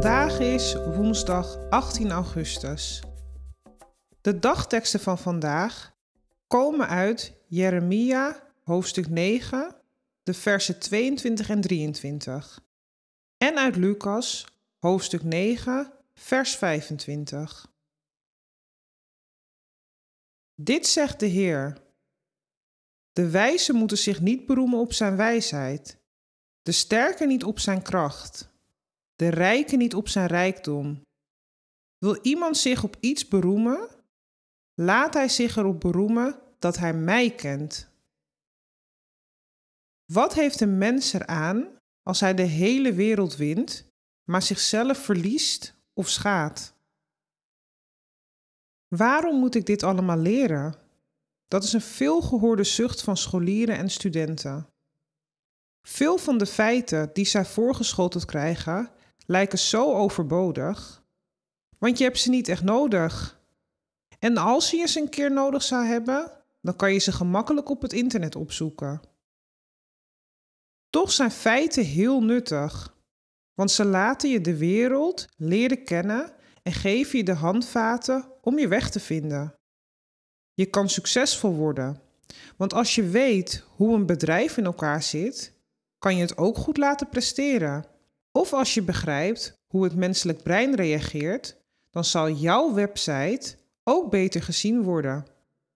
Vandaag is woensdag 18 augustus. De dagteksten van vandaag komen uit Jeremia, hoofdstuk 9, de versen 22 en 23. En uit Lucas, hoofdstuk 9, vers 25. Dit zegt de Heer. De wijze moeten zich niet beroemen op zijn wijsheid, de sterke niet op zijn kracht de rijke niet op zijn rijkdom. Wil iemand zich op iets beroemen? Laat hij zich erop beroemen dat hij mij kent. Wat heeft een mens eraan als hij de hele wereld wint, maar zichzelf verliest of schaadt? Waarom moet ik dit allemaal leren? Dat is een veelgehoorde zucht van scholieren en studenten. Veel van de feiten die zij voorgeschoteld krijgen, lijken zo overbodig, want je hebt ze niet echt nodig. En als je ze een keer nodig zou hebben, dan kan je ze gemakkelijk op het internet opzoeken. Toch zijn feiten heel nuttig, want ze laten je de wereld leren kennen en geven je de handvaten om je weg te vinden. Je kan succesvol worden, want als je weet hoe een bedrijf in elkaar zit, kan je het ook goed laten presteren. Of als je begrijpt hoe het menselijk brein reageert, dan zal jouw website ook beter gezien worden.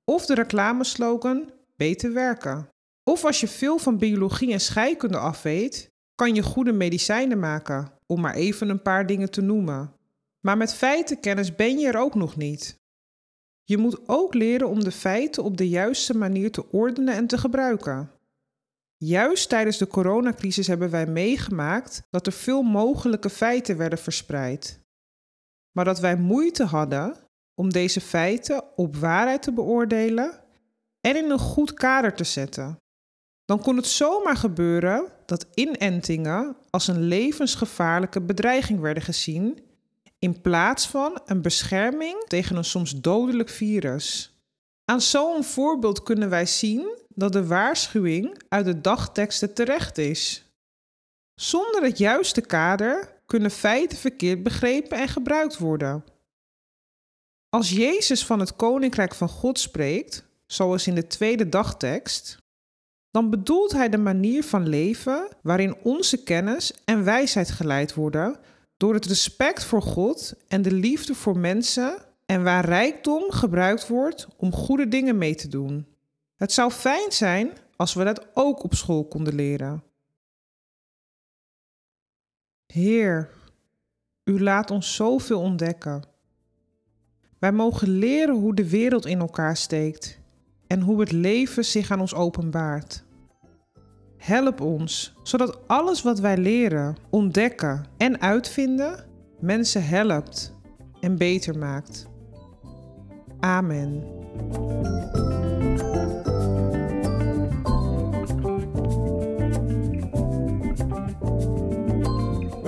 Of de reclameslogan beter werken. Of als je veel van biologie en scheikunde afweet, kan je goede medicijnen maken, om maar even een paar dingen te noemen. Maar met feitenkennis ben je er ook nog niet. Je moet ook leren om de feiten op de juiste manier te ordenen en te gebruiken. Juist tijdens de coronacrisis hebben wij meegemaakt dat er veel mogelijke feiten werden verspreid. Maar dat wij moeite hadden om deze feiten op waarheid te beoordelen en in een goed kader te zetten. Dan kon het zomaar gebeuren dat inentingen als een levensgevaarlijke bedreiging werden gezien, in plaats van een bescherming tegen een soms dodelijk virus. Aan zo'n voorbeeld kunnen wij zien dat de waarschuwing uit de dagteksten terecht is. Zonder het juiste kader kunnen feiten verkeerd begrepen en gebruikt worden. Als Jezus van het Koninkrijk van God spreekt, zoals in de tweede dagtekst, dan bedoelt hij de manier van leven waarin onze kennis en wijsheid geleid worden door het respect voor God en de liefde voor mensen en waar rijkdom gebruikt wordt om goede dingen mee te doen. Het zou fijn zijn als we dat ook op school konden leren. Heer, u laat ons zoveel ontdekken. Wij mogen leren hoe de wereld in elkaar steekt en hoe het leven zich aan ons openbaart. Help ons, zodat alles wat wij leren, ontdekken en uitvinden, mensen helpt en beter maakt. Amen.